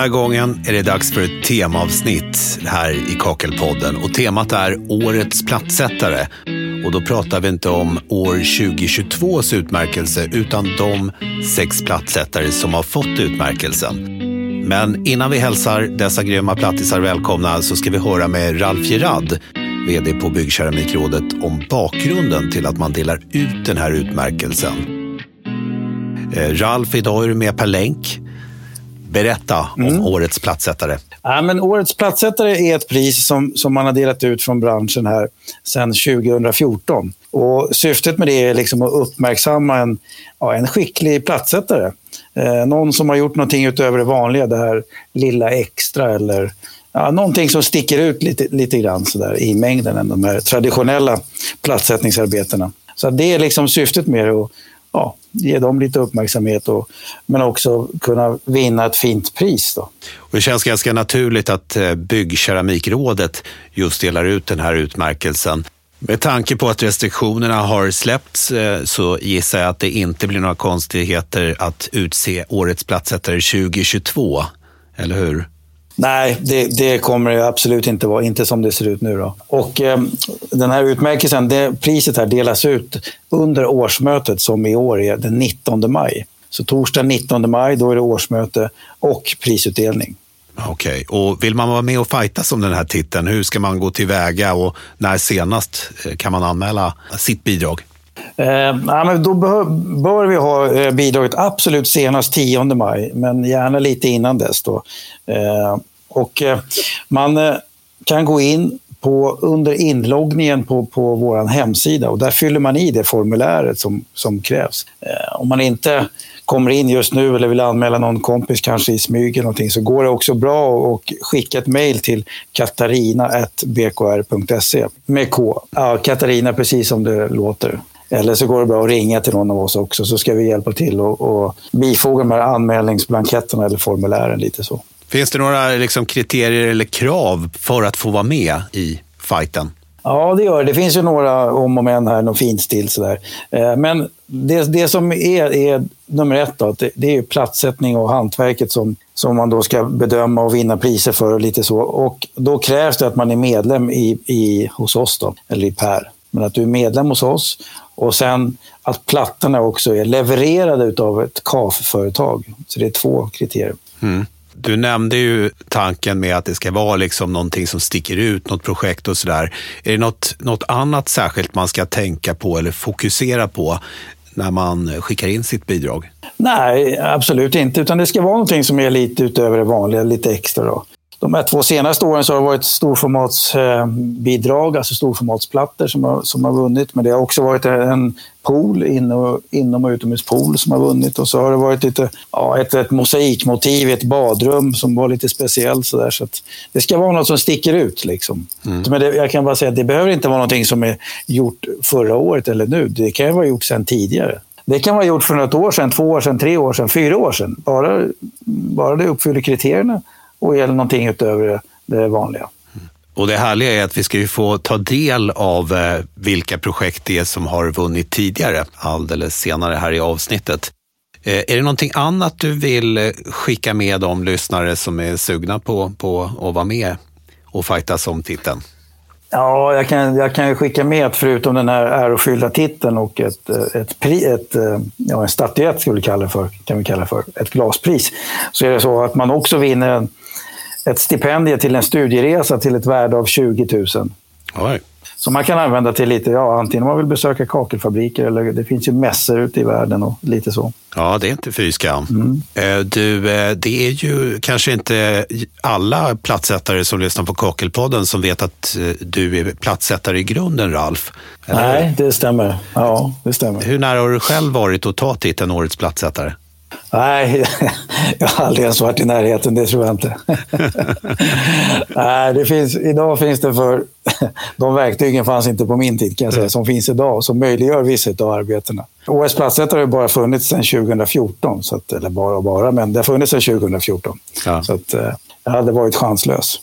här gången är det dags för ett temaavsnitt här i Kakelpodden och temat är Årets plattsättare. Och då pratar vi inte om år 2022s utmärkelse utan de sex plattsättare som har fått utmärkelsen. Men innan vi hälsar dessa grymma plattisar välkomna så ska vi höra med Ralf Gerard, VD på Byggkeramikrådet, om bakgrunden till att man delar ut den här utmärkelsen. Eh, Ralf, idag är du med per länk. Berätta om mm. årets plattsättare. Ja, men årets plattsättare är ett pris som, som man har delat ut från branschen här sedan 2014. Och syftet med det är liksom att uppmärksamma en, ja, en skicklig plattsättare. Eh, någon som har gjort någonting utöver det vanliga, det här lilla extra eller ja, någonting som sticker ut lite, lite grann så där, i mängden än de här traditionella plattsättningsarbetena. Så det är liksom syftet med det. Och, ja, ge dem lite uppmärksamhet och, men också kunna vinna ett fint pris. Då. Och det känns ganska naturligt att eh, Byggkeramikrådet just delar ut den här utmärkelsen. Med tanke på att restriktionerna har släppts eh, så gissar jag att det inte blir några konstigheter att utse årets plattsättare 2022, eller hur? Nej, det, det, kommer det absolut inte vara. Inte som det ser ut nu. Då. Och eh, Den här utmärkelsen, det, priset här delas ut under årsmötet som i år är den 19 maj. Så torsdag 19 maj, då är det årsmöte och prisutdelning. Okej, okay. och vill man vara med och fightas om den här titeln, hur ska man gå tillväga och när senast eh, kan man anmäla sitt bidrag? Eh, ja, men då bör, bör, vi ha eh, bidraget absolut senast 10 maj, men gärna lite innan dess. Då. Eh, och, eh, man eh, kan gå in på, under inloggningen på, på vår hemsida och där fyller man i det formuläret som, som krävs. Eh, om man inte kommer in just nu eller vill anmäla någon kompis kanske i smyg eller någonting så går det också bra att skicka ett mejl till katarina.bkr.se med K. Ja, Katarina precis som det låter. Eller så går det bra att ringa till någon av oss också så ska vi hjälpa till och, och bifoga de här anmälningsblanketterna eller formulären lite så. Finns det några liksom, kriterier eller krav för att få vara med i fighten? Ja, det gör det. Det finns ju några om och men här, något finstil sådär. Eh, men det, det som är, är nummer ett, då, det, det är platssättning och hantverket som, som man då ska bedöma och vinna priser för och lite så. Och då krävs det att man är medlem i, i, hos oss, då, eller i PER. Men att du är medlem hos oss och sen att plattorna också är levererade av ett KAF-företag. Så det är två kriterier. Mm. Du nämnde ju tanken med att det ska vara liksom någonting som sticker ut, något projekt och sådär. Är det något, något annat särskilt man ska tänka på eller fokusera på när man skickar in sitt bidrag? Nej, absolut inte. Utan det ska vara någonting som är lite utöver det vanliga, lite extra. Då de här två senaste åren så har det varit storformatsbidrag, alltså storformatsplattor som har, som har vunnit. Men det har också varit en pool, inom, inom och utomhuspool som har vunnit. Och så har det varit lite, ja, ett, ett mosaikmotiv i ett badrum som var lite speciellt. Så, där, så det ska vara något som sticker ut. Liksom. Mm. Men det, jag kan bara säga att det behöver inte vara någonting som är gjort förra året eller nu. Det kan vara gjort sedan tidigare. Det kan vara gjort för något år sedan, två år sedan, tre år sedan, fyra år sedan. Bara, bara det uppfyller kriterierna och eller någonting utöver det vanliga. Och det härliga är att vi ska ju få ta del av eh, vilka projekt det är som har vunnit tidigare, alldeles senare här i avsnittet. Eh, är det någonting annat du vill eh, skicka med de lyssnare som är sugna på, på att vara med och fightas om titeln? Ja, jag kan, jag kan skicka med att förutom den här ärofyllda titeln och ett, ett, ett, ja, en statyett, skulle vi kalla för, kan vi kalla för, ett glaspris, så är det så att man också vinner ett stipendium till en studieresa till ett värde av 20 000. Oj. Som man kan använda till lite, ja, antingen om man vill besöka kakelfabriker eller det finns ju mässor ute i världen och lite så. Ja, det är inte fy skam. Mm. Eh, du, eh, det är ju kanske inte alla platssättare som lyssnar på Kakelpodden som vet att eh, du är platssättare i grunden, Ralf. Eller? Nej, det stämmer. Ja, det stämmer. Hur nära har du själv varit att ta titeln Årets platssättare? Nej, jag har aldrig ens varit i närheten, det tror jag inte. Nej, det finns, idag finns det för... De verktygen fanns inte på min tid, kan jag säga, som finns idag, som möjliggör vissa av arbetena. OS Plattsättare har bara funnits sedan 2014, så att, eller bara och bara, men det har funnits sedan 2014. Ja. Så att, eh, jag hade varit chanslös.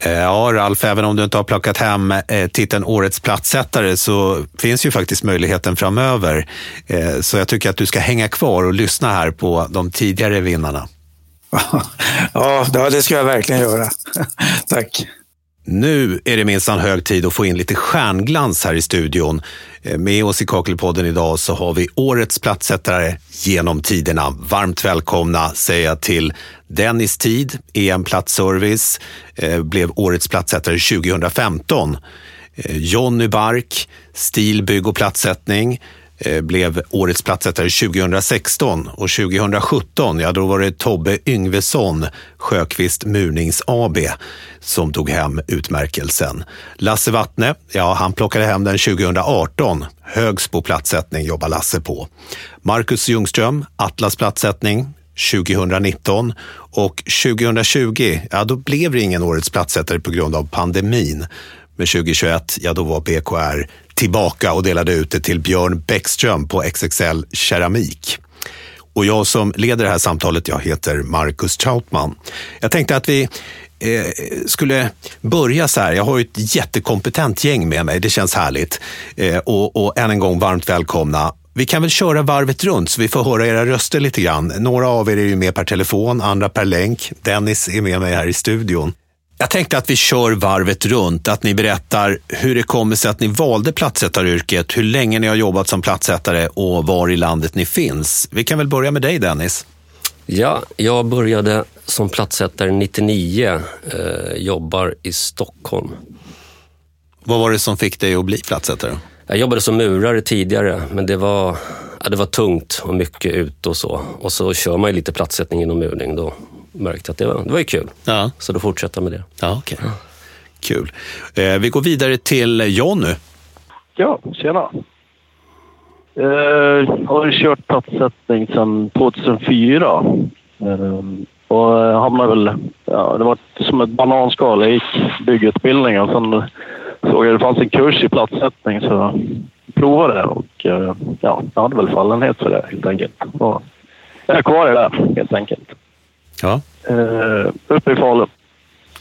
Eh, ja, Ralf, även om du inte har plockat hem eh, titeln Årets plattsättare så finns ju faktiskt möjligheten framöver. Eh, så jag tycker att du ska hänga kvar och lyssna här på de tidigare vinnarna. ja, det ska jag verkligen göra. Tack. Nu är det minsann hög tid att få in lite stjärnglans här i studion. Med oss i Kakelpodden idag så har vi årets plattsättare genom tiderna. Varmt välkomna säger jag till Dennis Tid, EM Platsservice, eh, blev årets plattsättare 2015. Eh, Jonny Bark, Stil, bygg och plattsättning, eh, blev årets plattsättare 2016 och 2017, ja då var det Tobbe Yngvesson, Sjöqvist Murnings AB, som tog hem utmärkelsen. Lasse Wattne, ja han plockade hem den 2018. Högsbo plattsättning jobbar Lasse på. Marcus Ljungström, Atlas plattsättning 2019 och 2020, ja då blev det ingen årets plattsättare på grund av pandemin. Men 2021, ja då var BKR tillbaka och delade ut det till Björn Bäckström på XXL Keramik. Och jag som leder det här samtalet, jag heter Marcus Trautman. Jag tänkte att vi eh, skulle börja så här. Jag har ett jättekompetent gäng med mig, det känns härligt. Eh, och, och än en gång varmt välkomna. Vi kan väl köra varvet runt så vi får höra era röster lite grann. Några av er är ju med per telefon, andra per länk. Dennis är med mig här i studion. Jag tänkte att vi kör varvet runt, att ni berättar hur det kommer sig att ni valde plattsättaryrket, hur länge ni har jobbat som plattsättare och var i landet ni finns. Vi kan väl börja med dig Dennis. Ja, jag började som plattsättare 99, eh, jobbar i Stockholm. Vad var det som fick dig att bli plattsättare? Jag jobbade som murare tidigare, men det var, ja, det var tungt och mycket ute och så. Och så kör man ju lite plattsättning inom murning. Då märkte att det var, det var ju kul. Ja. Så då fortsätter jag med det. Ja, okay. Ja. Kul. Eh, vi går vidare till John nu. Ja, tjena. Jag eh, har kört plattsättning sedan 2004. Eh, och hamnade väl... Ja, det var som ett bananskal. Jag gick byggutbildningen. Sen såg jag det fanns en kurs i plattsättning så jag provade det. Och eh, ja, jag hade väl fallenhet för det helt enkelt. Och jag är kvar i det helt enkelt. Ja. Uh, uppe i Falun.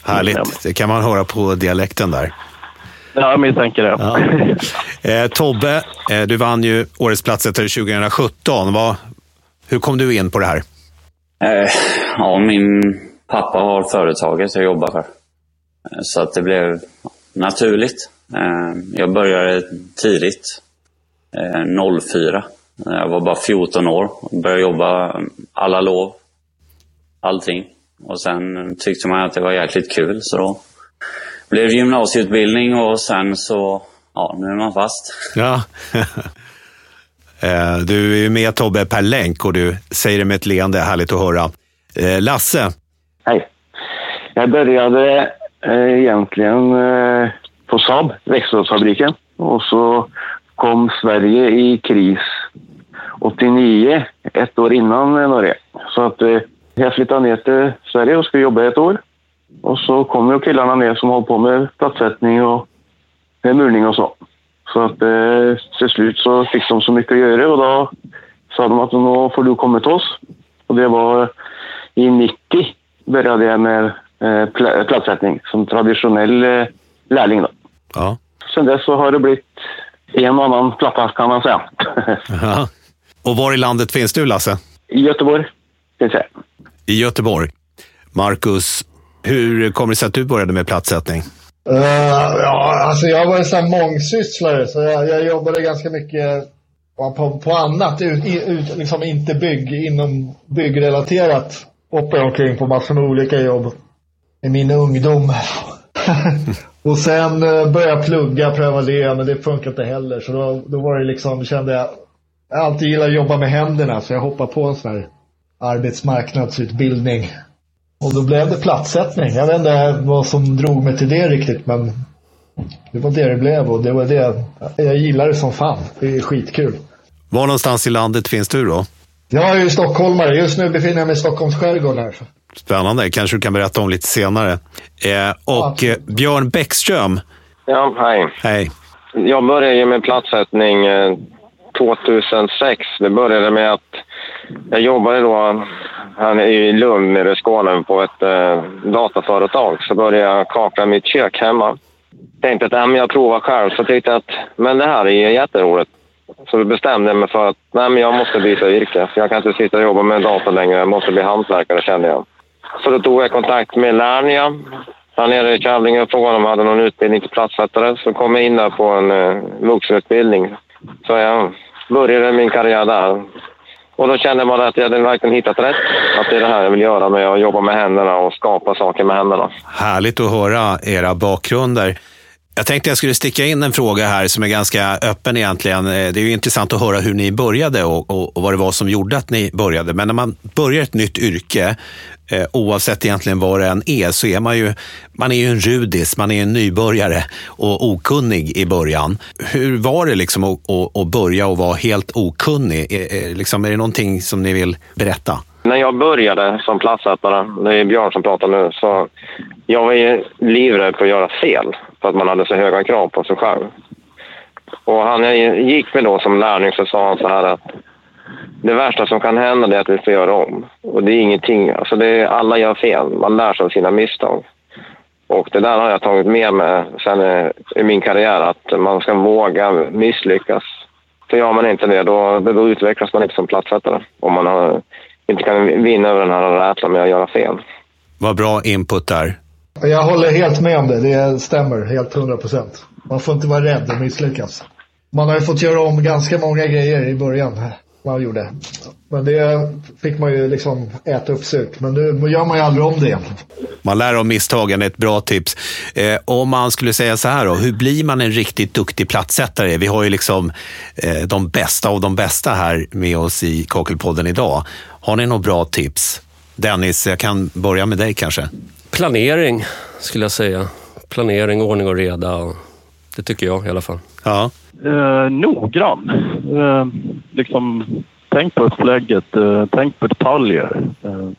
Härligt. Det kan man höra på dialekten där. Ja, jag misstänker det. Ja. Eh, Tobbe, eh, du vann ju Årets platssättare 2017. Vad, hur kom du in på det här? Eh, ja, min pappa har företaget jag jobbar för. Eh, så att det blev naturligt. Eh, jag började tidigt, 04. Jag var bara 14 år och började jobba alla lov allting. Och sen tyckte man att det var jäkligt kul så då blev det gymnasieutbildning och sen så, ja, nu är man fast. Ja. Eh, du är ju med Tobbe per länk och du säger det med ett leende, härligt att höra. Eh, Lasse? Hej. Jag började eh, Eh, egentligen eh, på Saab, växelfabriken. Och så kom Sverige i kris 89, ett år innan eh, Norge. Så att jag flyttade ner till Sverige och skulle jobba ett år. Och så kom ju killarna ner som håller på med plattsättning och murning och så. Så att till slut så fick de så mycket att göra och då sa de att nu får du komma till oss. Och det var i 90 började jag med eh, plattsättning som traditionell eh, lärling. Då. Ja. Sen dess så har det blivit en och annan platta kan man säga. Ja. Och var i landet finns du Lasse? I Göteborg finns jag i Göteborg. Marcus, hur kommer det sig att du började med plattsättning? Uh, ja, alltså jag var en sån mångsysslare så jag, jag jobbade ganska mycket på, på annat, ut, ut, liksom inte bygg, inom byggrelaterat. Hoppade omkring på massor med olika jobb i min ungdom. och sen uh, började jag plugga, pröva det, men det funkar inte heller. Så då, då var det liksom, kände jag, jag alltid gillat att jobba med händerna så jag hoppade på en sån här arbetsmarknadsutbildning. Och då blev det platssättning. Jag vet inte vad som drog mig till det riktigt men det var det det blev och det var det. Jag gillar det som fan. Det är skitkul. Var någonstans i landet finns du då? Jag är ju stockholmare. Just nu befinner jag mig i Stockholms skärgård här. Spännande. Kanske du kan berätta om lite senare. Eh, och ja, Björn Bäckström. Ja, hej. Hej. Jag började med platssättning 2006. Eh, det började med att jag jobbade då här i Lund nere i Skåne på ett eh, dataföretag. Så började jag kakla mitt kök hemma. Tänkte att äh, jag provar själv. Så tyckte jag att men det här är jätteroligt. Så bestämde jag mig för att nej, men jag måste byta yrke. Jag kan inte sitta och jobba med en dator längre. Jag måste bli hantverkare kände jag. Så då tog jag kontakt med Lernia där nere i Kävlinge och frågade om de hade någon utbildning till platssättare. Så kom jag in där på en eh, vuxenutbildning. Så jag började min karriär där. Och då kände man att jag hade verkligen hittat rätt. Att det är det här jag vill göra med att jobba med händerna och skapa saker med händerna. Härligt att höra era bakgrunder. Jag tänkte jag skulle sticka in en fråga här som är ganska öppen egentligen. Eh, det är ju intressant att höra hur ni började och, och, och vad det var som gjorde att ni började. Men när man börjar ett nytt yrke, eh, oavsett egentligen vad det än är, så är man ju, man är ju en rudis, man är en nybörjare och okunnig i början. Hur var det liksom att, att, att börja och vara helt okunnig? Är, är, liksom, är det någonting som ni vill berätta? När jag började som platsättare, det är Björn som pratar nu, så jag var ju livrädd för att göra fel för att man hade så höga krav på sig själv. Och han jag gick med då som lärling så sa han så här att det värsta som kan hända är att vi får göra om. Och det är ingenting, alltså det är, alla gör fel, man lär sig av sina misstag. Och det där har jag tagit med mig sen eh, i min karriär, att man ska våga misslyckas. För gör man inte det, då, då utvecklas man inte som platssättare. Om man har, inte kan vinna över den här rädslan med att göra fel. Vad bra input där. Jag håller helt med om det. Det stämmer helt hundra procent. Man får inte vara rädd att misslyckas. Man har ju fått göra om ganska många grejer i början. Man gjorde. Men det fick man ju liksom äta upp surt. Men nu gör man ju aldrig om det egentligen. Man lär av misstagen, ett bra tips. Eh, om man skulle säga så här då, hur blir man en riktigt duktig plattsättare? Vi har ju liksom eh, de bästa av de bästa här med oss i Kakelpodden idag. Har ni några bra tips? Dennis, jag kan börja med dig kanske. Planering skulle jag säga. Planering, ordning och reda. Det tycker jag i alla fall. Ja. Eh, noggrann. Eh, liksom, tänk på upplägget, eh, tänk på detaljer. Eh,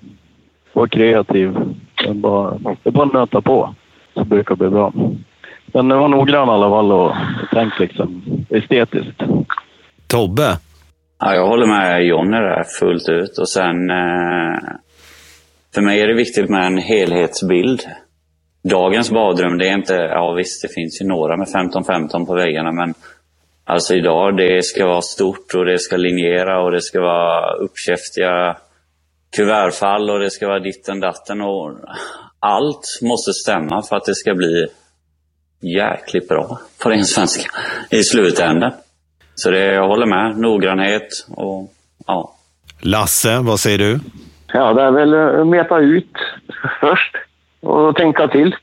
var kreativ. Det är bara, det är bara att nöta på så brukar det bli bra. Men var noggrann i alla fall och tänk liksom estetiskt. Tobbe? Ja, jag håller med Jonny där fullt ut. Och sen eh, för mig är det viktigt med en helhetsbild. Dagens badrum, det är inte, ja visst det finns ju några med 15-15 på väggarna men alltså idag det ska vara stort och det ska linjera och det ska vara uppkäftiga kuvertfall och det ska vara ditten datten och allt måste stämma för att det ska bli jäkligt bra på ren svenska i slutändan. Så det, jag håller med, noggrannhet och ja. Lasse, vad säger du? Ja, det är väl att meta ut först och tänka till.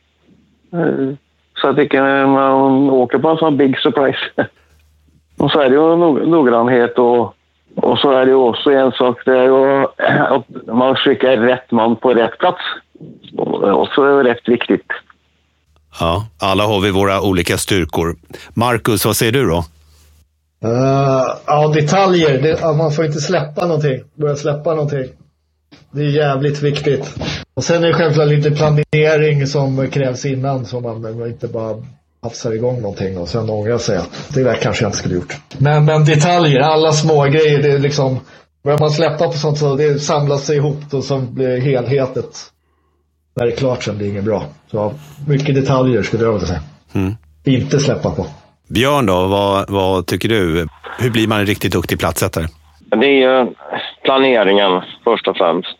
Eh, så att inte man åker på en sån big surprise. Och så är det ju noggrannhet och, och så är det ju också en sak, det är ju att man skickar rätt man på rätt plats. Och också är rätt viktigt. Ja, alla har vi våra olika styrkor. Marcus, vad säger du då? Uh, ja, detaljer. Det, man får inte släppa någonting. Börja släppa någonting. Det är jävligt viktigt. Och sen är det självklart lite planering som krävs innan så man inte bara hafsar igång någonting och sen ångrar sig. Det där kanske jag inte skulle gjort. Men, men detaljer, alla små grejer, det är liksom Börjar man släppa på sånt så det samlas sig ihop och så blir helhetet när det är klart sen blir det inget bra. Så mycket detaljer skulle jag vilja säga. Mm. Inte släppa på. Björn då, vad, vad tycker du? Hur blir man en riktigt duktig platssättare? Det är ju planeringen först och främst.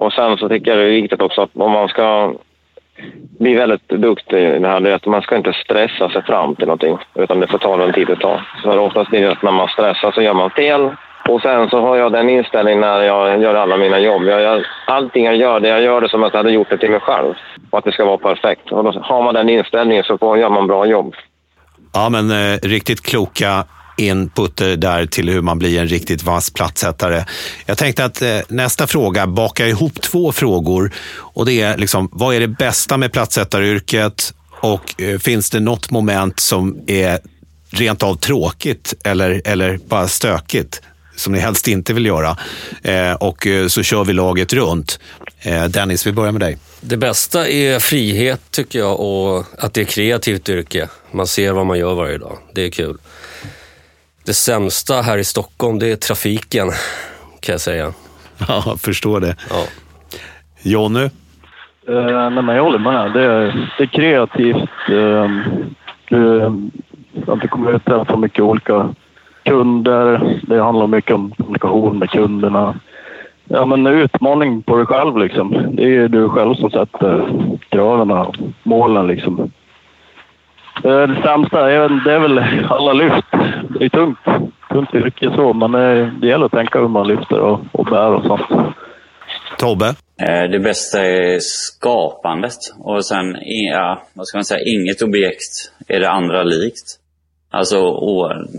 Och sen så tycker jag det är viktigt också att om man ska bli väldigt duktig i det här, det är att man ska inte stressa sig fram till någonting. Utan det får ta den tid det tar. För oftast blir det att när man stressar så gör man fel. Och sen så har jag den inställningen när jag gör alla mina jobb. Jag gör, allting jag gör, det jag gör det som att jag hade gjort det till mig själv. Och att det ska vara perfekt. Och då har man den inställningen så får, gör man bra jobb. Ja, men eh, riktigt kloka inputer där till hur man blir en riktigt vass plattsättare. Jag tänkte att eh, nästa fråga bakar ihop två frågor. Och det är liksom, vad är det bästa med plattsättaryrket? Och eh, finns det något moment som är rent av tråkigt eller, eller bara stökigt? som ni helst inte vill göra. Eh, och eh, så kör vi laget runt. Eh, Dennis, vi börjar med dig. Det bästa är frihet tycker jag och att det är kreativt yrke. Man ser vad man gör varje dag. Det är kul. Det sämsta här i Stockholm, det är trafiken, kan jag säga. Ja, jag förstår det. Ja. Jonny? Uh, nej, men jag håller med. Det är, det är kreativt. Uh, du, att det kommer ut för mycket olika kunder. Det handlar mycket om kommunikation med kunderna. ja, men utmaning på dig själv liksom. Det är du själv som sätter kraven och målen liksom. Eh, Det sämsta det är väl alla lyft. Det är tungt. Tungt yrke så, men eh, det gäller att tänka hur man lyfter och, och bär och sånt. Tobbe? Eh, Det bästa är skapandet och sen, ja, vad ska man säga, inget objekt är det andra likt. Alltså,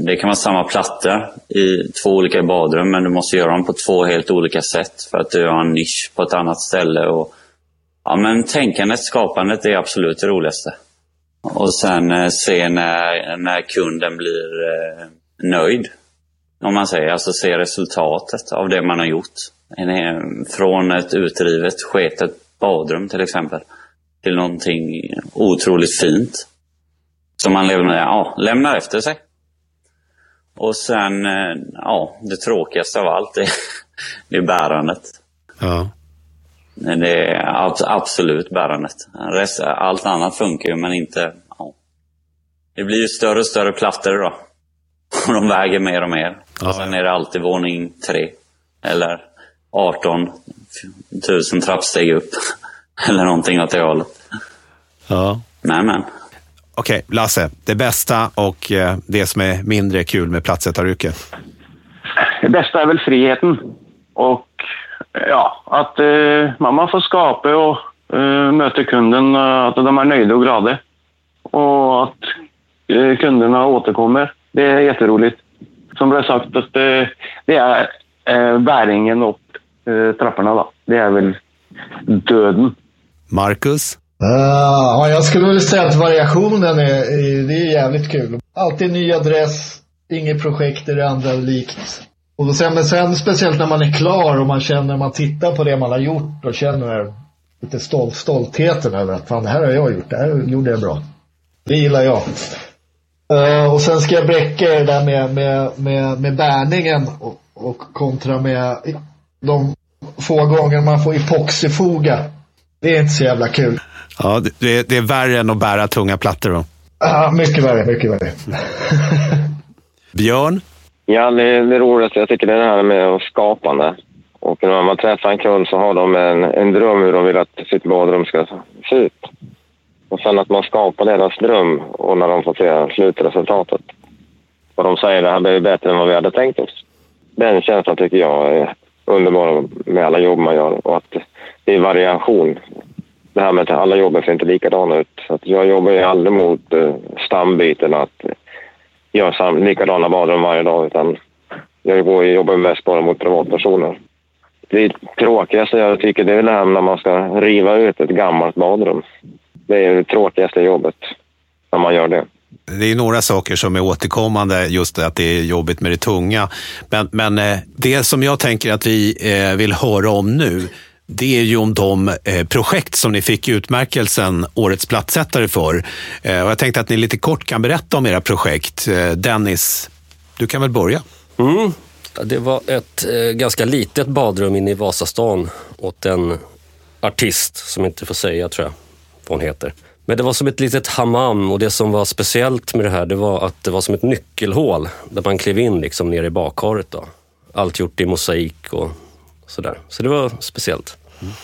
det kan vara samma platta i två olika badrum men du måste göra dem på två helt olika sätt för att du har en nisch på ett annat ställe. Och, ja, men tänkandet, skapandet är absolut det roligaste. Och sen eh, se när, när kunden blir eh, nöjd. Om man säger, alltså se resultatet av det man har gjort. Från ett utrivet, sketet badrum till exempel. Till någonting otroligt fint. Som man lämnar, ja, lämnar efter sig. Och sen, eh, ja, det tråkigaste av allt är, det är bärandet. Ja. Det är abs- absolut bärandet. Rest, allt annat funkar ju, men inte... Ja. Det blir ju större och större plattor då. Och de väger mer och mer. Ja. Och sen är det alltid våning tre. Eller 18 000 trappsteg upp. Eller någonting åt det hållet. ja. Nej, men. Okej, Lasse. Det bästa och eh, det som är mindre kul med plattsättaryrket? Det bästa är väl friheten. Och ja, att eh, man man får skapa och eh, möta kunden, eh, att de är nöjda och glada. Och att eh, kunderna återkommer. Det är jätteroligt. Som det sagt, att det, det är eh, bäringen upp eh, trapporna. Då. Det är väl döden. Marcus? Ja, jag skulle väl säga att variationen är, är, det är jävligt kul. Alltid ny adress, inget projekt är det andra likt. Och sen, men sen speciellt när man är klar och man känner, man tittar på det man har gjort och känner lite stol, stoltheten över att fan det här har jag gjort, det här gjorde jag bra. Det gillar jag. Eh, och sen ska jag bräcka det där med, med, med, med bärningen och, och kontra med de få gånger man får epoxyfoga. Det är inte så jävla kul. Ja, det- är- det är värre än att bära tunga plattor då. Ah, mycket värre, mycket värre. Björn? Ja, det, det roligaste jag tycker det är det här med skapande. Och när man träffar en kund så har de en, en dröm hur de vill att sitt badrum ska se ut. Och sen att man skapar deras dröm och när de får se slutresultatet. Och de säger det här blir bättre än vad vi hade tänkt oss. Den känslan tycker jag är underbar med alla jobb man gör och att det är variation. Det här med att alla jobben ser inte likadana ut. Så att jag jobbar ju aldrig mot eh, stambyten. att gör sam- likadana badrum varje dag utan jag går- jobbar mest bara mot privatpersoner. Det tråkigaste jag tycker det är det här när man ska riva ut ett gammalt badrum. Det är det tråkigaste jobbet när man gör det. Det är några saker som är återkommande, just att det är jobbigt med det tunga. Men, men eh, det som jag tänker att vi eh, vill höra om nu, det är ju om de eh, projekt som ni fick utmärkelsen Årets plattsättare för. Eh, och jag tänkte att ni lite kort kan berätta om era projekt. Eh, Dennis, du kan väl börja? Mm. Det var ett ganska litet badrum inne i Vasastan åt en artist som inte får säga tror jag vad hon heter. Men det var som ett litet hammam och det som var speciellt med det här det var att det var som ett nyckelhål där man klev in liksom ner i bakharet. Då. Allt gjort i mosaik och sådär. Så det var speciellt.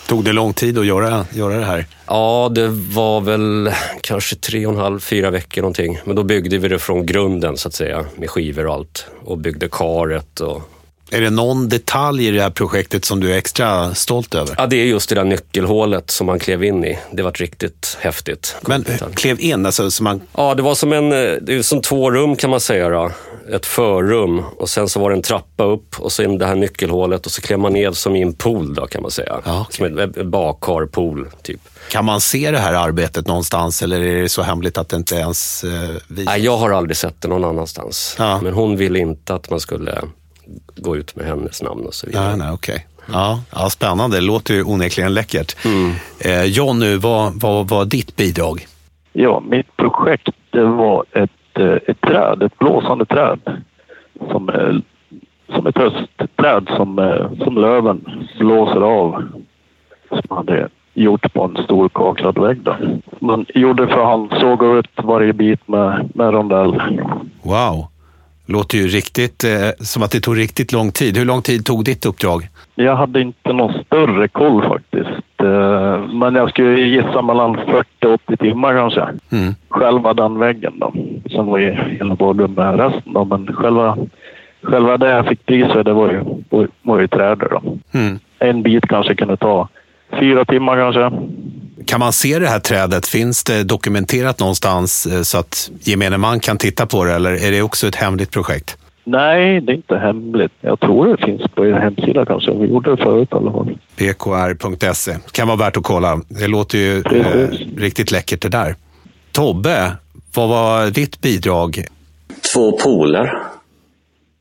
Tog det lång tid att göra, göra det här? Ja, det var väl kanske tre och en halv, fyra veckor någonting. Men då byggde vi det från grunden så att säga, med skivor och allt. Och byggde karet och... Är det någon detalj i det här projektet som du är extra stolt över? Ja, det är just det där nyckelhålet som man klev in i. Det var riktigt häftigt. Men klev in, alltså så man... Ja, det var som, en, eh, det som två rum kan man säga. Då. Ett förrum och sen så var det en trappa upp och sen det här nyckelhålet och så klev man ner som i en pool då kan man säga. Ja, okej. Som en, en badkarpool typ. Kan man se det här arbetet någonstans eller är det så hemligt att det inte ens eh, visas? Nej, jag har aldrig sett det någon annanstans. Ja. Men hon ville inte att man skulle gå ut med hennes namn och så vidare. Nej, nej, okej. Ja, ja, spännande. Det låter ju onekligen läckert. Mm. Eh, Jonny, vad vad var ditt bidrag? Ja, mitt projekt det var ett, eh, ett träd, ett blåsande träd. Som, eh, som ett höstträd som, eh, som löven blåser av. Som man hade gjort på en stor kaklad vägg. Då. Man gjorde för hand, såg ut varje bit med, med rondell. Wow. Låter ju riktigt eh, som att det tog riktigt lång tid. Hur lång tid tog ditt uppdrag? Jag hade inte någon större koll faktiskt. Eh, Men jag skulle gissa mellan 40-80 timmar kanske. Mm. Själva den väggen då. Sen var ju hela badrummet resten då. Men själva, själva det jag fick pris för det var ju, var, var ju trädor då. Mm. En bit kanske kunde ta fyra timmar kanske. Kan man se det här trädet? Finns det dokumenterat någonstans eh, så att gemene man kan titta på det eller är det också ett hemligt projekt? Nej, det är inte hemligt. Jag tror det finns på er hemsida kanske. Vi gjorde det förut i alla fall. pkr.se. Kan vara värt att kolla. Det låter ju eh, riktigt läckert det där. Tobbe, vad var ditt bidrag? Två poler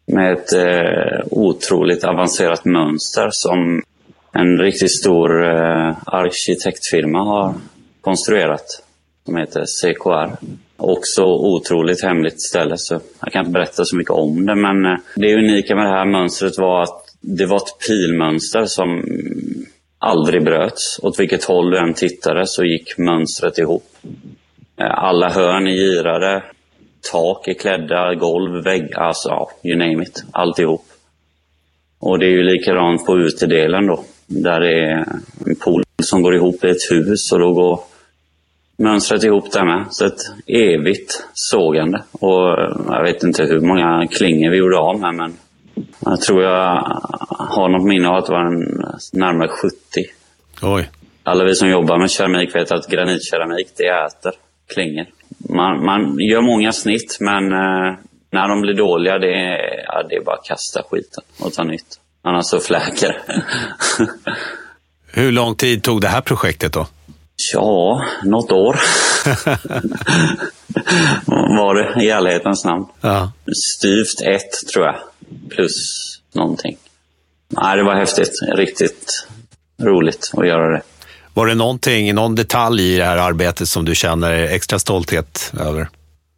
med ett eh, otroligt avancerat mönster som en riktigt stor eh, arkitektfirma har konstruerat. Som heter CKR. Också otroligt hemligt ställe så jag kan inte berätta så mycket om det men eh, det unika med det här mönstret var att det var ett pilmönster som aldrig bröts. Åt vilket håll du än tittade så gick mönstret ihop. Eh, Alla hörn är girade, tak är klädda, golv, väggar, alltså ja, you name it. Alltihop. Och det är ju likadant på utedelen då. Där det är en pool som går ihop i ett hus och då går mönstret ihop där med. Så ett evigt sågande. Och eh, jag vet inte hur många klingor vi gjorde av med men jag tror jag har något minne av att det var en, närmare 70. Oj. Alla vi som jobbar med keramik vet att granitkeramik, det äter klingor. Man, man gör många snitt, men eh, när de blir dåliga, det är, ja, det är bara att kasta skiten och ta nytt. Annars så fläker det. Hur lång tid tog det här projektet då? Ja, något år. var det i ärlighetens namn. Ja. Styvt ett, tror jag. Plus någonting. Nej, det var häftigt. Riktigt roligt att göra det. Var det någonting, någon detalj i det här arbetet som du känner extra stolthet över?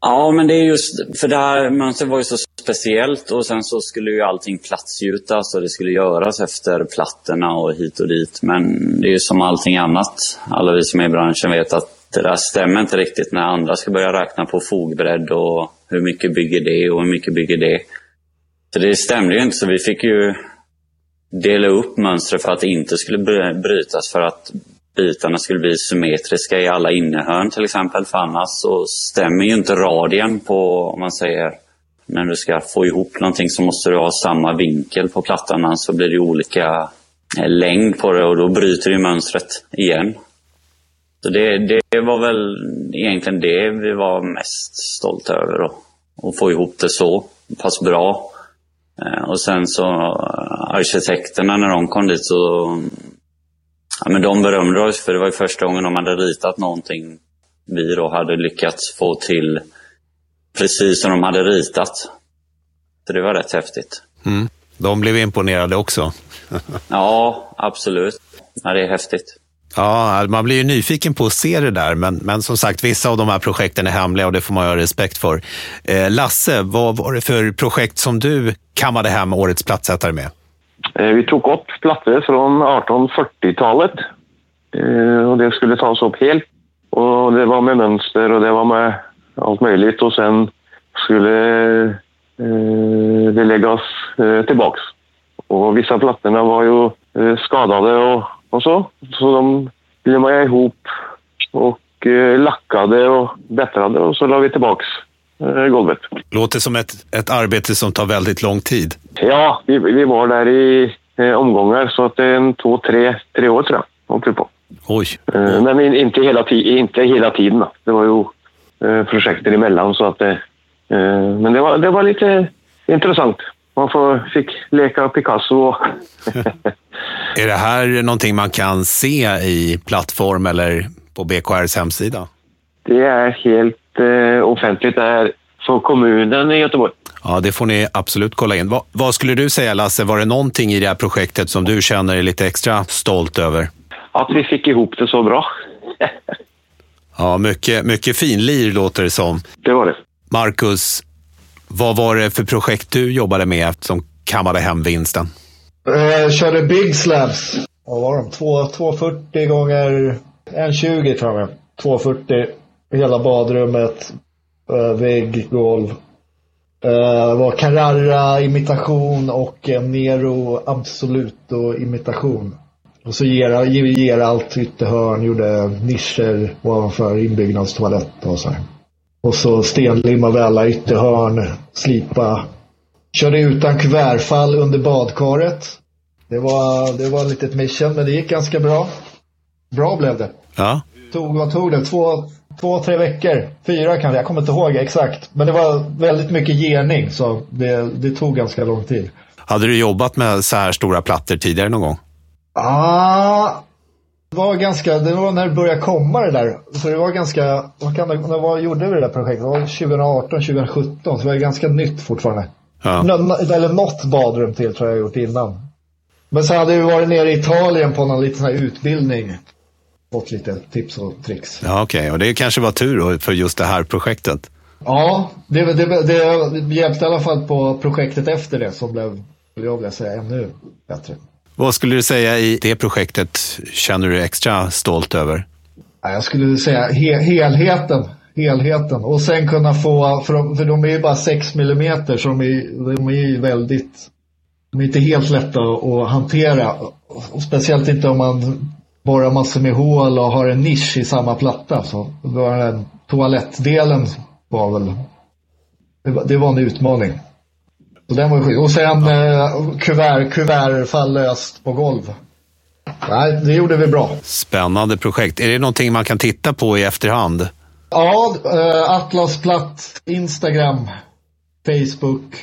Ja, men det är just, för det här mönstret var ju så speciellt och sen så skulle ju allting platsgjutas och det skulle göras efter plattorna och hit och dit. Men det är ju som allting annat. Alla vi som är i branschen vet att det där stämmer inte riktigt när andra ska börja räkna på fogbredd och hur mycket bygger det och hur mycket bygger det. Så det stämde ju inte, så vi fick ju dela upp mönstret för att det inte skulle brytas för att bitarna skulle bli symmetriska i alla innehörn till exempel. För annars så stämmer ju inte radien på, om man säger, när du ska få ihop någonting så måste du ha samma vinkel på plattan, annars så blir det olika eh, längd på det och då bryter ju mönstret igen. Så det, det var väl egentligen det vi var mest stolta över då. Att få ihop det så pass bra. Eh, och sen så eh, arkitekterna när de kom dit så ja, men de berömde oss för det var ju första gången de hade ritat någonting vi då hade lyckats få till precis som de hade ritat. Så det var rätt häftigt. Mm. De blev imponerade också. Ja, absolut. Ja, det är häftigt. Ja, man blir ju nyfiken på att se det där, men, men som sagt, vissa av de här projekten är hemliga och det får man ha respekt för. Eh, Lasse, vad var det för projekt som du kammade hem årets plattsättare med? Eh, Vi tog upp plattor från 1840-talet eh, och det skulle tas upp helt. Och det var med mönster och det var med allt möjligt och sen skulle eh, det läggas eh, tillbaks. Och vissa plattorna var ju eh, skadade och, och så, så de limmade ihop och eh, lackade och bättrade och så la vi tillbaks eh, golvet. Låter som ett, ett arbete som tar väldigt lång tid. Ja, vi, vi var där i eh, omgångar så att det är en två, tre, tre år tror jag. på. Oj. Eh, men in- inte hela, inte hela tiden. Det var ju eh, projekt emellan så att det... Eh, men det var, det var lite intressant. Man får, fick leka Picasso. Är det här någonting man kan se i plattform eller på BKRs hemsida? det är helt eh, offentligt. Det är för kommunen i Göteborg. Ja, det får ni absolut kolla in. Va, vad skulle du säga Lasse, var det någonting i det här projektet som du känner dig lite extra stolt över? Att vi fick ihop det så bra. Ja, mycket, mycket finlir låter det som. det var det. Marcus, vad var det för projekt du jobbade med som kammade hem vinsten? Jag körde Big Slabs. Vad var de? Två- 240 gånger 1,20 tror jag. 240. Hela badrummet, eh, vägg, golv. Det var Carrara-imitation och Nero Absoluto-imitation. Och så Gera, Geralt ytterhörn, gjorde nischer ovanför inbyggnadstoalett och så här. Och så stenlimma välla ytterhörn, slipa. Körde utan kuvertfall under badkaret. Det var, det var ett litet mission, men det gick ganska bra. Bra blev det. Ja. Tog, vad tog det? Två, två, tre veckor? Fyra kanske? Jag kommer inte ihåg exakt. Men det var väldigt mycket gening, så det, det tog ganska lång tid. Hade du jobbat med så här stora plattor tidigare någon gång? Ah, det var ganska, det var när det började komma det där. Så det var ganska, vad, kan det, vad gjorde vi det där projektet? Det var 2018, 2017, så det var ganska nytt fortfarande. Ja. Nå, eller något badrum till tror jag jag gjort innan. Men så hade vi varit nere i Italien på någon liten utbildning. Fått lite tips och tricks. Ja, okej. Okay. Och det kanske var tur då för just det här projektet? Ja, det, det, det hjälpte i alla fall på projektet efter det som blev, jag vilja säga, ännu bättre. Vad skulle du säga i det projektet känner du extra stolt över? Jag skulle säga he helheten. Helheten. Och sen kunna få, för de, för de är ju bara 6 millimeter så de är, de är ju väldigt, de är inte helt lätta att hantera. Och speciellt inte om man borrar massor med hål och har en nisch i samma platta. Så var den toalettdelen var väl, det var, det var en utmaning. Så den var Och sen eh, kuvert, kuvert fall löst på golv. Nej, det gjorde vi bra. Spännande projekt. Är det någonting man kan titta på i efterhand? Ja, eh, Atlas Platt, Instagram, Facebook.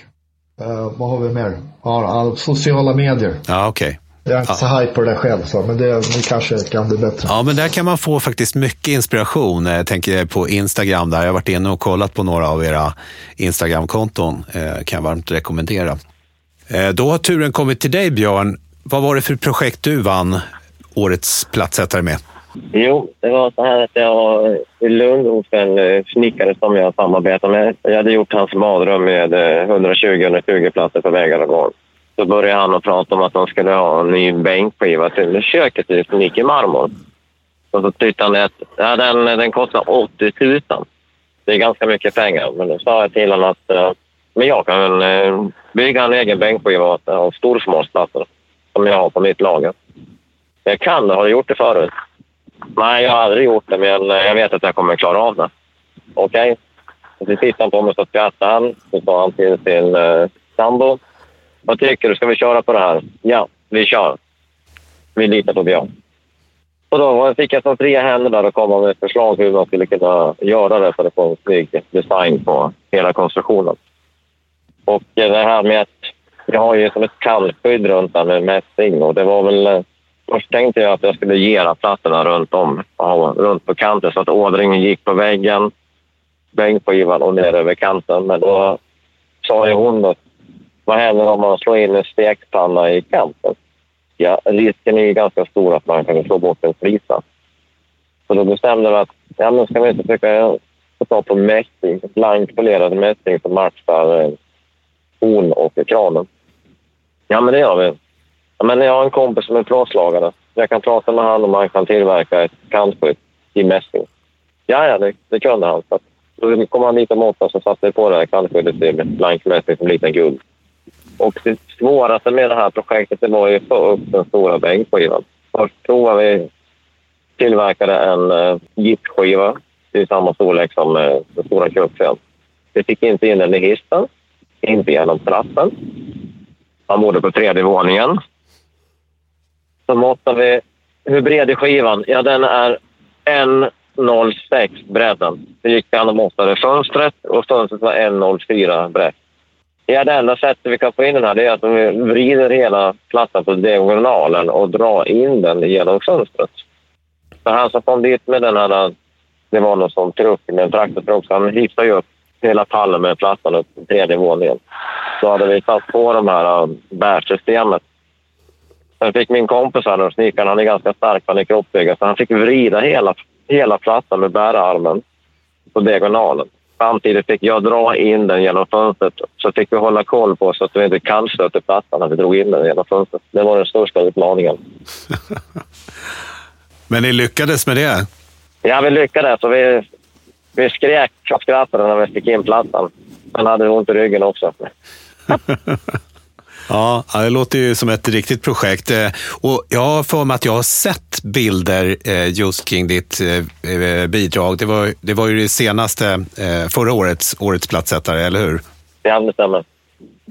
Eh, vad har vi mer? Ja, sociala medier. Ja, okej. Okay. Jag är inte ja. så hype på det själv, så, men det, det kanske kan bli bättre. Ja, men där kan man få faktiskt mycket inspiration. Jag tänker på Instagram där. Jag har varit inne och kollat på några av era Instagram-konton. Eh, kan jag varmt rekommendera. Eh, då har turen kommit till dig, Björn. Vad var det för projekt du vann årets platsättare med? Jo, det var så här att jag i Lund hos en eh, snickare som jag samarbetar med. Jag hade gjort hans badrum med 120-120 eh, platser på väggar och golv. Så började han att prata om att de skulle ha en ny bänkskiva till köket i gick i marmor. Och så tyckte han att ja, den, den kostar 80 000. Det är ganska mycket pengar. Men då sa jag till honom att uh, men jag kan uh, bygga en egen bänkskiva av storsmalsplattor som jag har på mitt lager. Jag kan det. Har du gjort det förut? Nej, jag har aldrig gjort det, men eh, jag vet att jag kommer klara av det. Okej. Okay. Så tittade han på mig och skrattade han. Så sa han till sin uh, sambo vad tycker du? Ska vi köra på det här? Ja, vi kör. Vi litar på Björn. Och då fick jag så fria händer där och komma med förslag hur man skulle kunna göra det för att få en snygg design på hela konstruktionen. Och det här med att jag har ju som ett kallskydd runt där med mässing och det var väl... Eh, först tänkte jag att jag skulle gera plattorna runt om, runt på kanten så att ådringen gick på väggen, bänkskivan och ner över kanten. Men då sa ju hon att vad händer om man slår in en stekpanna i kanten? Ja, risken är ju ganska stor att man kan slå bort en flisa. Så då bestämde vi att ja, men ska vi inte försöka få tag på mässing, blankt polerad mässing som matchar eh, horn och kranen. Ja, men det gör vi. Ja, men jag har en kompis som är plåtslagare. Jag kan prata med honom om han kan tillverka ett kantskydd i mässing. Ja, ja, det, det kunde han. Så då kom han dit och måttade så satte vi på det här kantskyddet i blank mässing som liten guld. Och det svåraste med det här projektet det var ju att få upp den stora bänkskivan. Först provade vi tillverkade en eh, uh, gipsskiva i samma storlek som uh, den stora kuppen. Vi fick inte in den i hissen, inte genom trappen. Han bodde på tredje våningen. Så måttade vi... Hur bred är skivan? Ja, den är 1,06 bredden. Så gick han och måttade fönstret och fönstret var 1,04 brett. Ja, det enda sättet vi kan få in den här är att vi vrider hela plattan på diagonalen och drar in den genom fönstret. För han som kom dit med den här, det var någon sån truck med en traktortruck, så han hittade ju upp hela pallen med plattan upp på tredje våningen. Så hade vi satt på de här äh, bärsystemet. Sen fick min kompis här, snickaren, han är ganska stark, han är kroppsbyggare, så han fick vrida hela, hela plattan med bärarmen på diagonalen. Samtidigt fick jag dra in den genom fönstret. Så fick vi hålla koll på så att vi inte kallstötte plattan när vi drog in den genom fönstret. Det var den största utmaningen. Men ni lyckades med det? Ja, vi lyckades. Och vi, vi skrek och skrattade när vi fick in plattan. Han hade ont i ryggen också. Ja, det låter ju som ett riktigt projekt. Eh, och jag har för mig att jag har sett bilder eh, just kring ditt eh, bidrag. Det var, det var ju det senaste, förra årets Årets plattsättare, eller hur? Ja, det stämmer.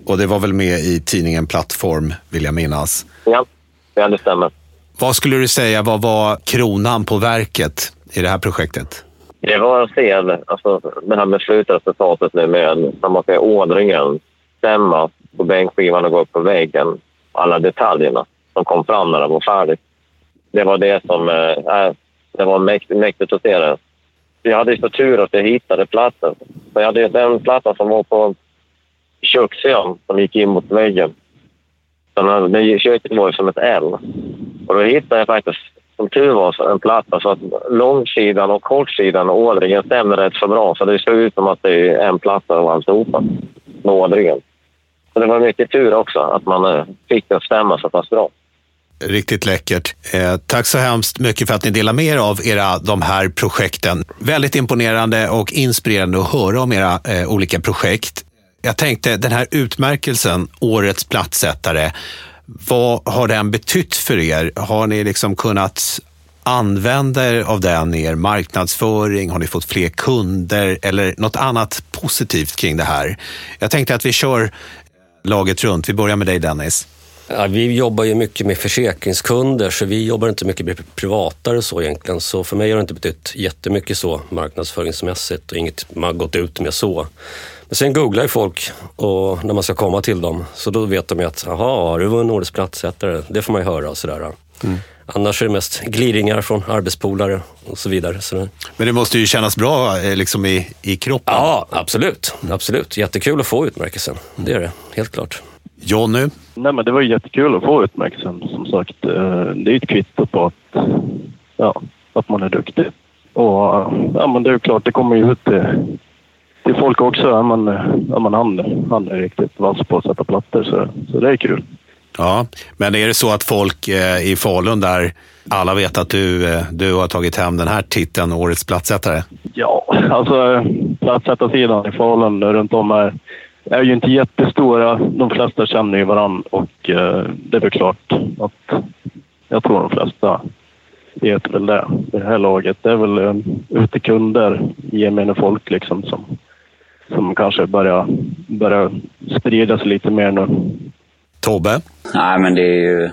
Och det var väl med i tidningen Plattform, vill jag minnas? Ja, ja det stämmer. Vad skulle du säga, vad var kronan på verket i det här projektet? Det var att se alltså, det här med slutresultatet nu med, som man säger, ådringen stämma på bänkskivan och gå upp på väggen. Alla detaljerna som kom fram när det var färdigt. Det var det som eh, äh, det var mäktigt, mäktigt att se det. Jag hade så tur att jag hittade platsen. Så jag hade den plattan som var på kökssidan som gick in mot väggen. Så den köket var som ett L. Och då hittade jag faktiskt, som tur var, en platta så att långsidan och kortsidan och ådringen stämmer rätt så bra. Så det såg ut som att det är en platta av alltihopa med ådringen. Så det var mycket tur också att man eh, fick det att stämma så pass bra. Riktigt läckert. Eh, tack så hemskt mycket för att ni delar med er av era, de här projekten. Väldigt imponerande och inspirerande att höra om era eh, olika projekt. Jag tänkte, den här utmärkelsen, Årets plattsättare, vad har den betytt för er? Har ni liksom kunnat använda er av den i er marknadsföring? Har ni fått fler kunder eller något annat positivt kring det här? Jag tänkte att vi kör laget runt. Vi börjar med dig Dennis. Ja, vi jobbar ju mycket med försäkringskunder så vi jobbar inte mycket med privatare så egentligen. Så för mig har det inte betytt jättemycket så marknadsföringsmässigt och inget man har gått ut med så. Men sen googlar ju folk och när man ska komma till dem så då vet de ju att jaha, du var en årets plattsättare. Det får man ju höra och sådär. Mm. Annars är det mest gliringar från arbetspolare och så vidare. Så Men det måste ju kännas bra eh, liksom i, i kroppen? Ja, absolut. absolut. Jättekul att få utmärkelsen. Det är det, helt klart. Jonny? Nej, men det var jättekul att få utmärkelsen. Som sagt, eh, det är ett kvitto på att, ja, att man är duktig. Och ja, men det är klart, det kommer ju ut till, till folk också. Ja, men, ja, men han, han är riktigt vass på att sätta plattor, så, så det är kul. Ja, men är det så att folk eh, i Falun där alla vet att du, eh, du har tagit hem den här titeln, Årets plattsättare? Ja, alltså plattsättarsidan i Falun runt om är, är ju inte jättestora. De flesta känner ju varandra och eh, det är väl klart att jag tror de flesta vet väl det, det här laget. Det är väl eh, ute kunder, gemene folk liksom som, som kanske börjar, börjar sprida sig lite mer nu. Tobbe? Nej, men det är ju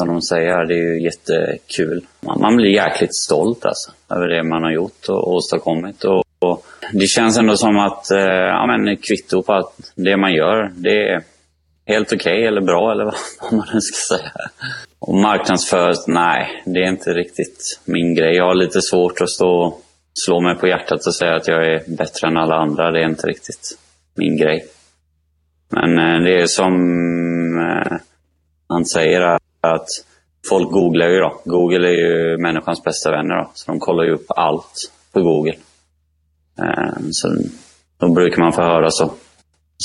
som de säger, det är ju jättekul. Man, man blir jäkligt stolt alltså, över det man har gjort och åstadkommit. Och, och det känns ändå som att, eh, ja men kvitto på att det man gör, det är helt okej okay, eller bra eller vad man nu ska säga. Och marknadsför, nej, det är inte riktigt min grej. Jag har lite svårt att stå och slå mig på hjärtat och säga att jag är bättre än alla andra. Det är inte riktigt min grej. Men eh, det är som eh, han säger att folk googlar ju då. Google är ju människans bästa vänner då. Så de kollar ju upp allt på Google. Eh, så då brukar man få höra så.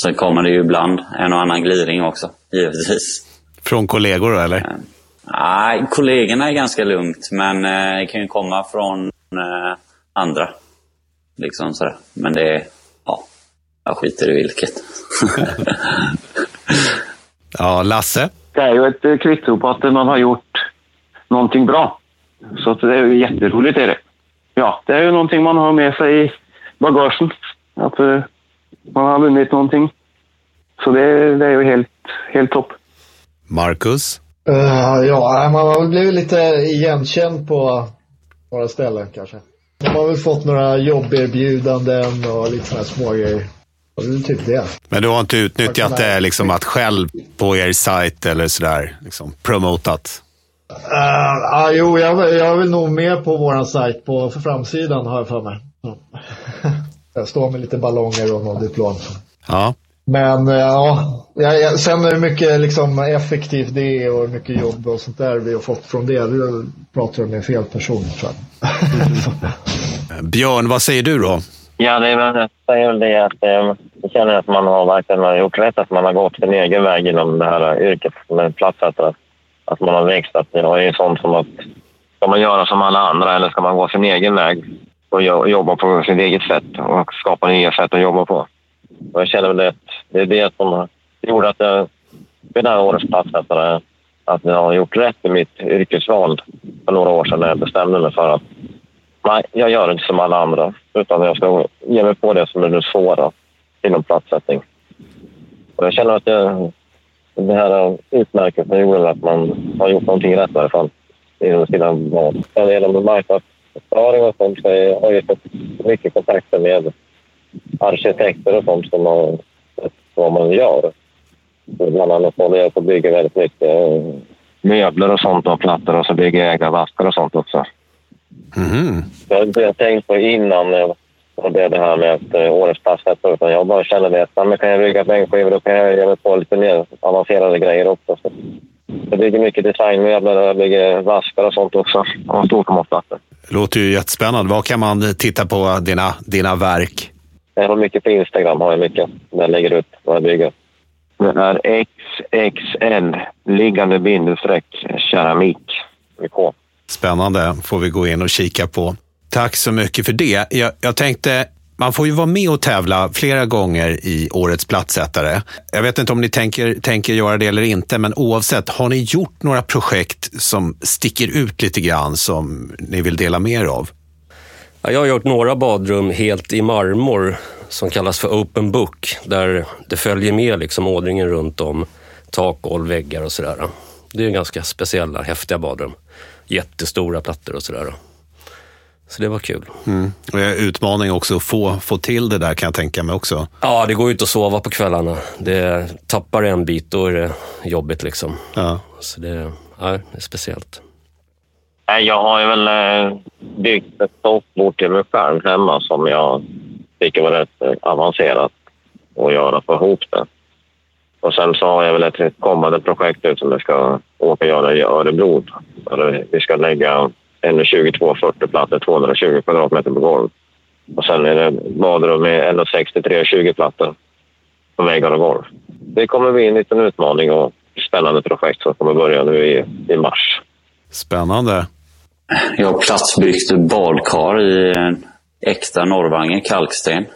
Sen kommer det ju ibland en och annan gliring också, givetvis. Från kollegor då, eller? Nej, kollegorna är ganska lugnt, men det kan ju komma från andra. Liksom sådär. Men det är, ja, jag skiter i vilket. ja, Lasse? Det är ju ett eh, kvitto på att man har gjort någonting bra. Så det är ju jätteroligt. Är det. Ja, det är ju någonting man har med sig i bagagen. Att uh, man har vunnit någonting. Så det, det är ju helt, helt topp. Marcus? Uh, ja, man har väl blivit lite igenkänd på några ställen kanske. Man har väl fått några jobberbjudanden och lite sådana små grejer. Typ det. Men du har inte utnyttjat det liksom att själv på er sajt eller sådär liksom promotat? Uh, uh, jo, jag, jag är väl nog med på vår sajt på för framsidan har jag för mig. jag står med lite ballonger och något diplom. Ja. Men uh, ja, jag, sen är det mycket liksom, effektivt det är och mycket jobb och sånt där vi har fått från det. Du pratar med fel person jag. Björn, vad säger du då? Ja, det är väl, jag säger väl det att eh, jag känner att man har verkligen gjort rätt, att man har gått sin egen väg inom det här yrket med plattsättare. Att man har växt. Att det är sånt som att ska man göra som alla andra eller ska man gå sin egen väg och jobba på sitt eget sätt och skapa nya sätt att jobba på? Och jag känner väl att det är det som gjorde att jag vid det här årets platssättare att jag har gjort rätt i mitt yrkesval för några år sedan när jag bestämde mig för att nej, jag gör inte som alla andra utan jag ska ge mig på det som är det svåra inom platssättning. Och jag känner att det, det här utmärkelsen gjorde att man har gjort någonting rätt i alla fall inom sina val. Sen genom marknadsföring och sånt så har jag fått mycket kontakter med arkitekter och sånt som har sett vad man gör. Bland annat håller jag på att bygga väldigt mycket eh, möbler och sånt och plattor och så bygger jag egna vaskar och sånt också. Mhm. Jag har tänkt på innan eh, och det, det här med att eh, årets passsättare utan jag bara känner det att ja, men kan jag bygga bänkskivor då kan jag ge mig på lite mer avancerade grejer också. Så jag bygger mycket designmöbler och jag bygger vaskar och sånt också. Och storformatplattor. Låter ju jättespännande. Var kan man titta på dina, dina verk? Jag har mycket på Instagram, har jag mycket. Där jag lägger ut vad jag bygger. Det är XXL, liggande bindestreck, keramik. Med K. Spännande. får vi gå in och kika på. Tack så mycket för det. Jag, jag tänkte, man får ju vara med och tävla flera gånger i Årets plattsättare. Jag vet inte om ni tänker, tänker göra det eller inte, men oavsett, har ni gjort några projekt som sticker ut lite grann som ni vill dela med er av? Ja, jag har gjort några badrum helt i marmor som kallas för open book, där det följer med liksom ådringen runt om tak, golv, väggar och sådär. Det är ganska speciella, häftiga badrum. Jättestora plattor och sådär. Så det var kul. Mm. Och det är utmaning också att få, få till det där kan jag tänka mig också. Ja, det går ju inte att sova på kvällarna. Det tappar en bit, då är det jobbigt liksom. Ja. Så det, ja, det är speciellt. Jag har ju väl eh, byggt ett soffbord till mig själv hemma som jag tycker var rätt eh, avancerat att göra, få ihop det. Och sen så har jag väl ett kommande projekt ut som jag ska åka och göra i Örebro. Vi ska lägga en 2240 plattor, 220 kvadratmeter på golv. Och sen är det badrum med 1,63 20 plattor på väggar och golv. Det kommer bli en liten utmaning och spännande projekt som kommer börja nu i, i mars. Spännande. Jag har platsbyggt badkar i en äkta Norrvange kalksten.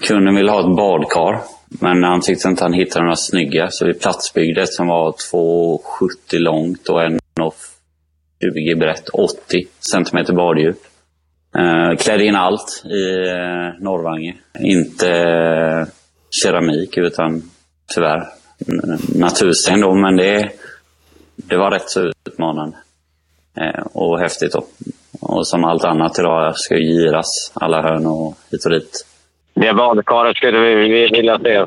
Kunden ville ha ett badkar, men han tyckte inte han hittade några snygga, så vi platsbyggde ett som var 2,70 långt och 1,20 brett, 80 centimeter baddjup. Eh, klädde in allt i eh, Norrvange. Inte eh, keramik, utan tyvärr natursten då, men det, det var rätt så utmanande. Eh, och häftigt då. Och som allt annat idag ska ju giras alla hörn och hit och dit. Det badkaret skulle vi, vi vilja se.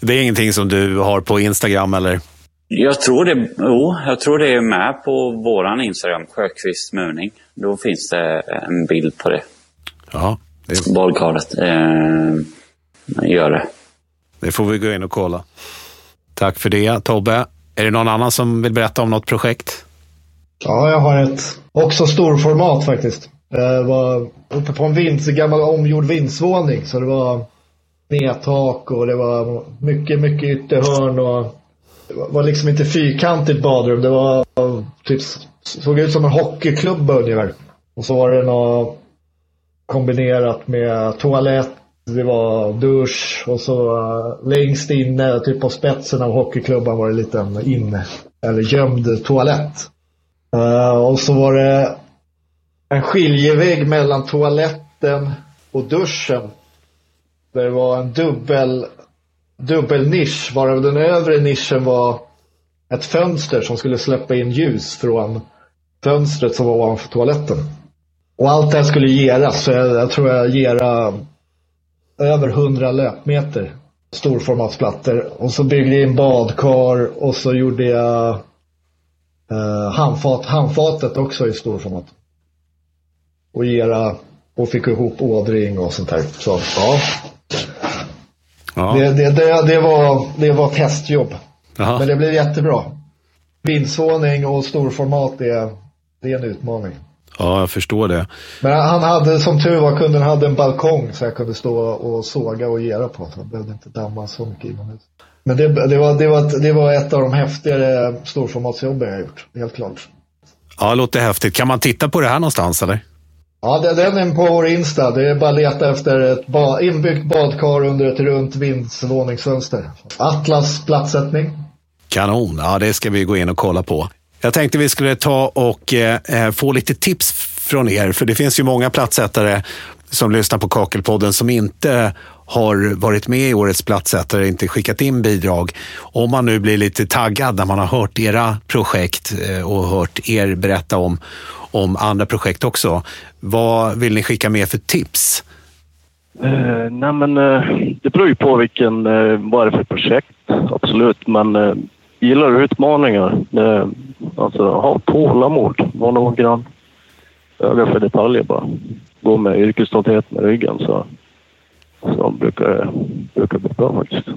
Det är ingenting som du har på Instagram eller? Jag tror det, jo, jag tror det är med på våran Instagram, Sjökvist Muning. Då finns det en bild på det. Ja, det, Badkaret. Eh, gör det. det får vi gå in och kolla. Tack för det Tobbe. Är det någon annan som vill berätta om något projekt? Ja, jag har ett också storformat faktiskt. Det var uppe på en vind, gammal omgjord vindsvåning. Så det var nedtak och det var mycket, mycket ytterhörn och det var- liksom inte fyrkantigt badrum. Det var typ, såg ut som en hockeyklubba ungefär. Och så var det något kombinerat med toalett, det var dusch och så eh, längst inne, typ på spetsen av hockeyklubban var det en liten inne, eller gömd toalett. Eh, och så var det en skiljevägg mellan toaletten och duschen. Där det var en dubbel, dubbel nisch varav den övre nischen var ett fönster som skulle släppa in ljus från fönstret som var ovanför toaletten. Och allt det här skulle geras, så jag, jag tror jag gera över 100 löpmeter storformatsplattor. Och så byggde jag in badkar och så gjorde jag eh, handfat, handfatet också i storformat. Och gera och fick ihop ådring och sånt där. Så ja, Ja. det, det, det, det, var, det var testjobb. Jaha. Men det blev jättebra. Vindsvåning och storformat det, är- det är en utmaning. ja, jag förstår det. Men han hade, som tur var, kunden hade en balkong så jag kunde stå och såga och gera på. Så jag behövde inte damma så mycket inomhus. Men det, det, var, det, var, det var ett av de häftigare storformatsjobben jag gjort, helt klart. Ja, det låter häftigt. Kan man titta på det här någonstans eller? Ja, den är på vår Insta. Det är bara att leta efter ett ba inbyggt badkar under ett runt vindsvåningsfönster. Atlas plattsättning. Kanon, ja det ska vi gå in och kolla på. Jag tänkte vi skulle ta och eh, eh få lite tips från er, för det finns ju många plattsättare som lyssnar på Kakelpodden som inte har varit med i årets plattsättare inte skickat in bidrag. Om man nu blir lite taggad när man har hört era projekt eh, och hört er berätta om, om andra projekt också. Vad vill ni skicka med för tips? Uh, nej men uh, det beror ju på vilken, uh, vad är för projekt, absolut. Men uh, gillar du utmaningar, uh, alltså ha tålamod, var noggrann. Öga för detaljer bara. Gå med yrkesstolthet med ryggen så, så brukar brukar bli bra faktiskt.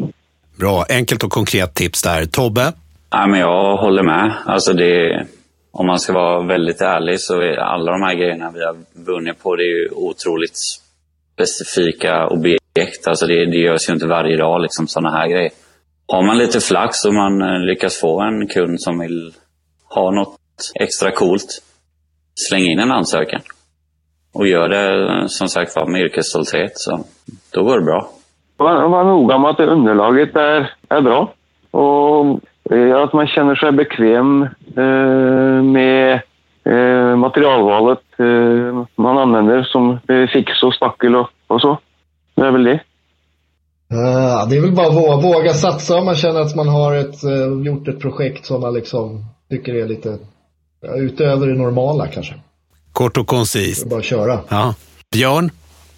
Bra, enkelt och konkret tips där. Tobbe? Ja, men jag håller med. Alltså det, om man ska vara väldigt ärlig så är alla de här grejerna vi har vunnit på, det är ju otroligt specifika objekt. Alltså det, det görs ju inte varje dag, liksom sådana här grejer. Har man lite flax och man eh, lyckas få en kund som vill ha något extra coolt, släng in en ansökan. Och gör det eh, som sagt var med yrkesstolthet, så då går det bra. Var, var noga med att underlaget är, är bra. Och eh, att man känner sig bekväm eh, med eh, materialvalet eh, man använder som eh, fix och spackel och, och så. Det är väl det. Uh, det är väl bara att våga, våga satsa om man känner att man har ett, uh, gjort ett projekt som man liksom tycker är lite uh, utöver det normala kanske. Kort och koncist. Bara köra. Ja. Björn,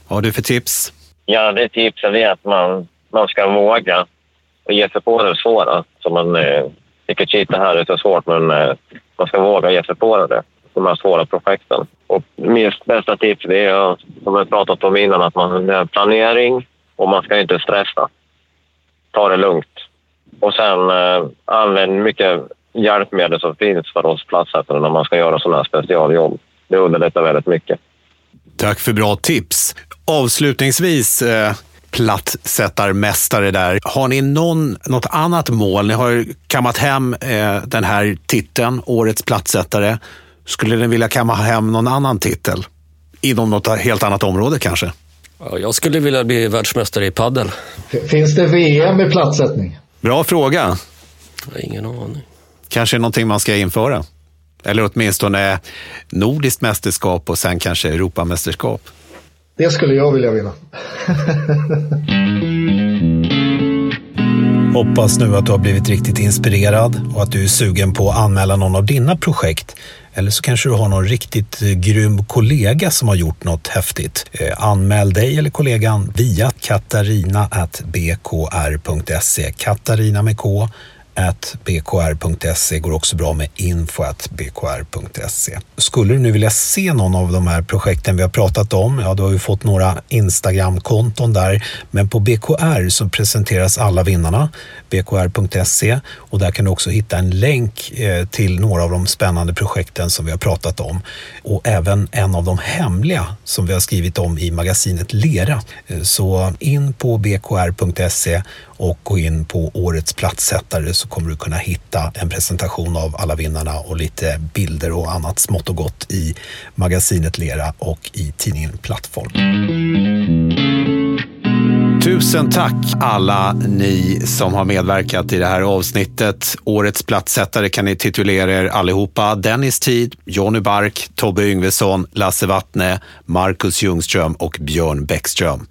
vad har du för tips? Ja, det tipset är att man, man ska våga och ge sig på det svåra. Så man eh, det shit, det här är så svårt, men eh, man ska våga ge sig på det. De här svåra projekten. Och mitt bästa tips är, som vi pratat om innan, att man har planering och man ska inte stressa. Ta det lugnt. Och sen eh, använd mycket hjälpmedel som finns för oss platssättare när man ska göra sådana här specialjobb. Det underlättar väldigt mycket. Tack för bra tips. Avslutningsvis, eh, plattsättarmästare där. Har ni någon, något annat mål? Ni har kammat hem eh, den här titeln, Årets plattsättare. Skulle ni vilja kamma hem någon annan titel? Inom något helt annat område kanske? Ja, jag skulle vilja bli världsmästare i paddel. Finns det VM i platssättning? Bra fråga. Jag har ingen aning. Kanske någonting man ska införa. Eller åtminstone nordiskt mästerskap och sen kanske Europamästerskap. Det skulle jag vilja vinna. Hoppas nu att du har blivit riktigt inspirerad och att du är sugen på att anmäla någon av dina projekt. Eller så kanske du har någon riktigt eh, grym kollega som har gjort något häftigt. Eh, anmäl dig eller kollegan via katarina.bkr.se. Katarina med K bkr.se går också bra med info.bkr.se. Skulle du nu vilja se någon av de här projekten vi har pratat om, ja då har vi fått några Instagram-konton där, men på BKR så presenteras alla vinnarna, bkr.se och där kan du också hitta en länk eh, till några av de spännande projekten som vi har pratat om och även en av de hemliga som vi har skrivit om i magasinet Lera. Eh, så in på bkr.se och gå in på årets platssättare så kommer du kunna hitta en presentation av alla vinnarna och lite bilder och annat smått och gott i magasinet Lera och i tidningen Plattform. Tusen tack alla ni som har medverkat i det här avsnittet. Årets platssättare kan ni titulera er allihopa. Dennis Tid, Jonny Bark, Tobbe Yngvesson, Lasse Wattne, Marcus Ljungström och Björn Bäckström.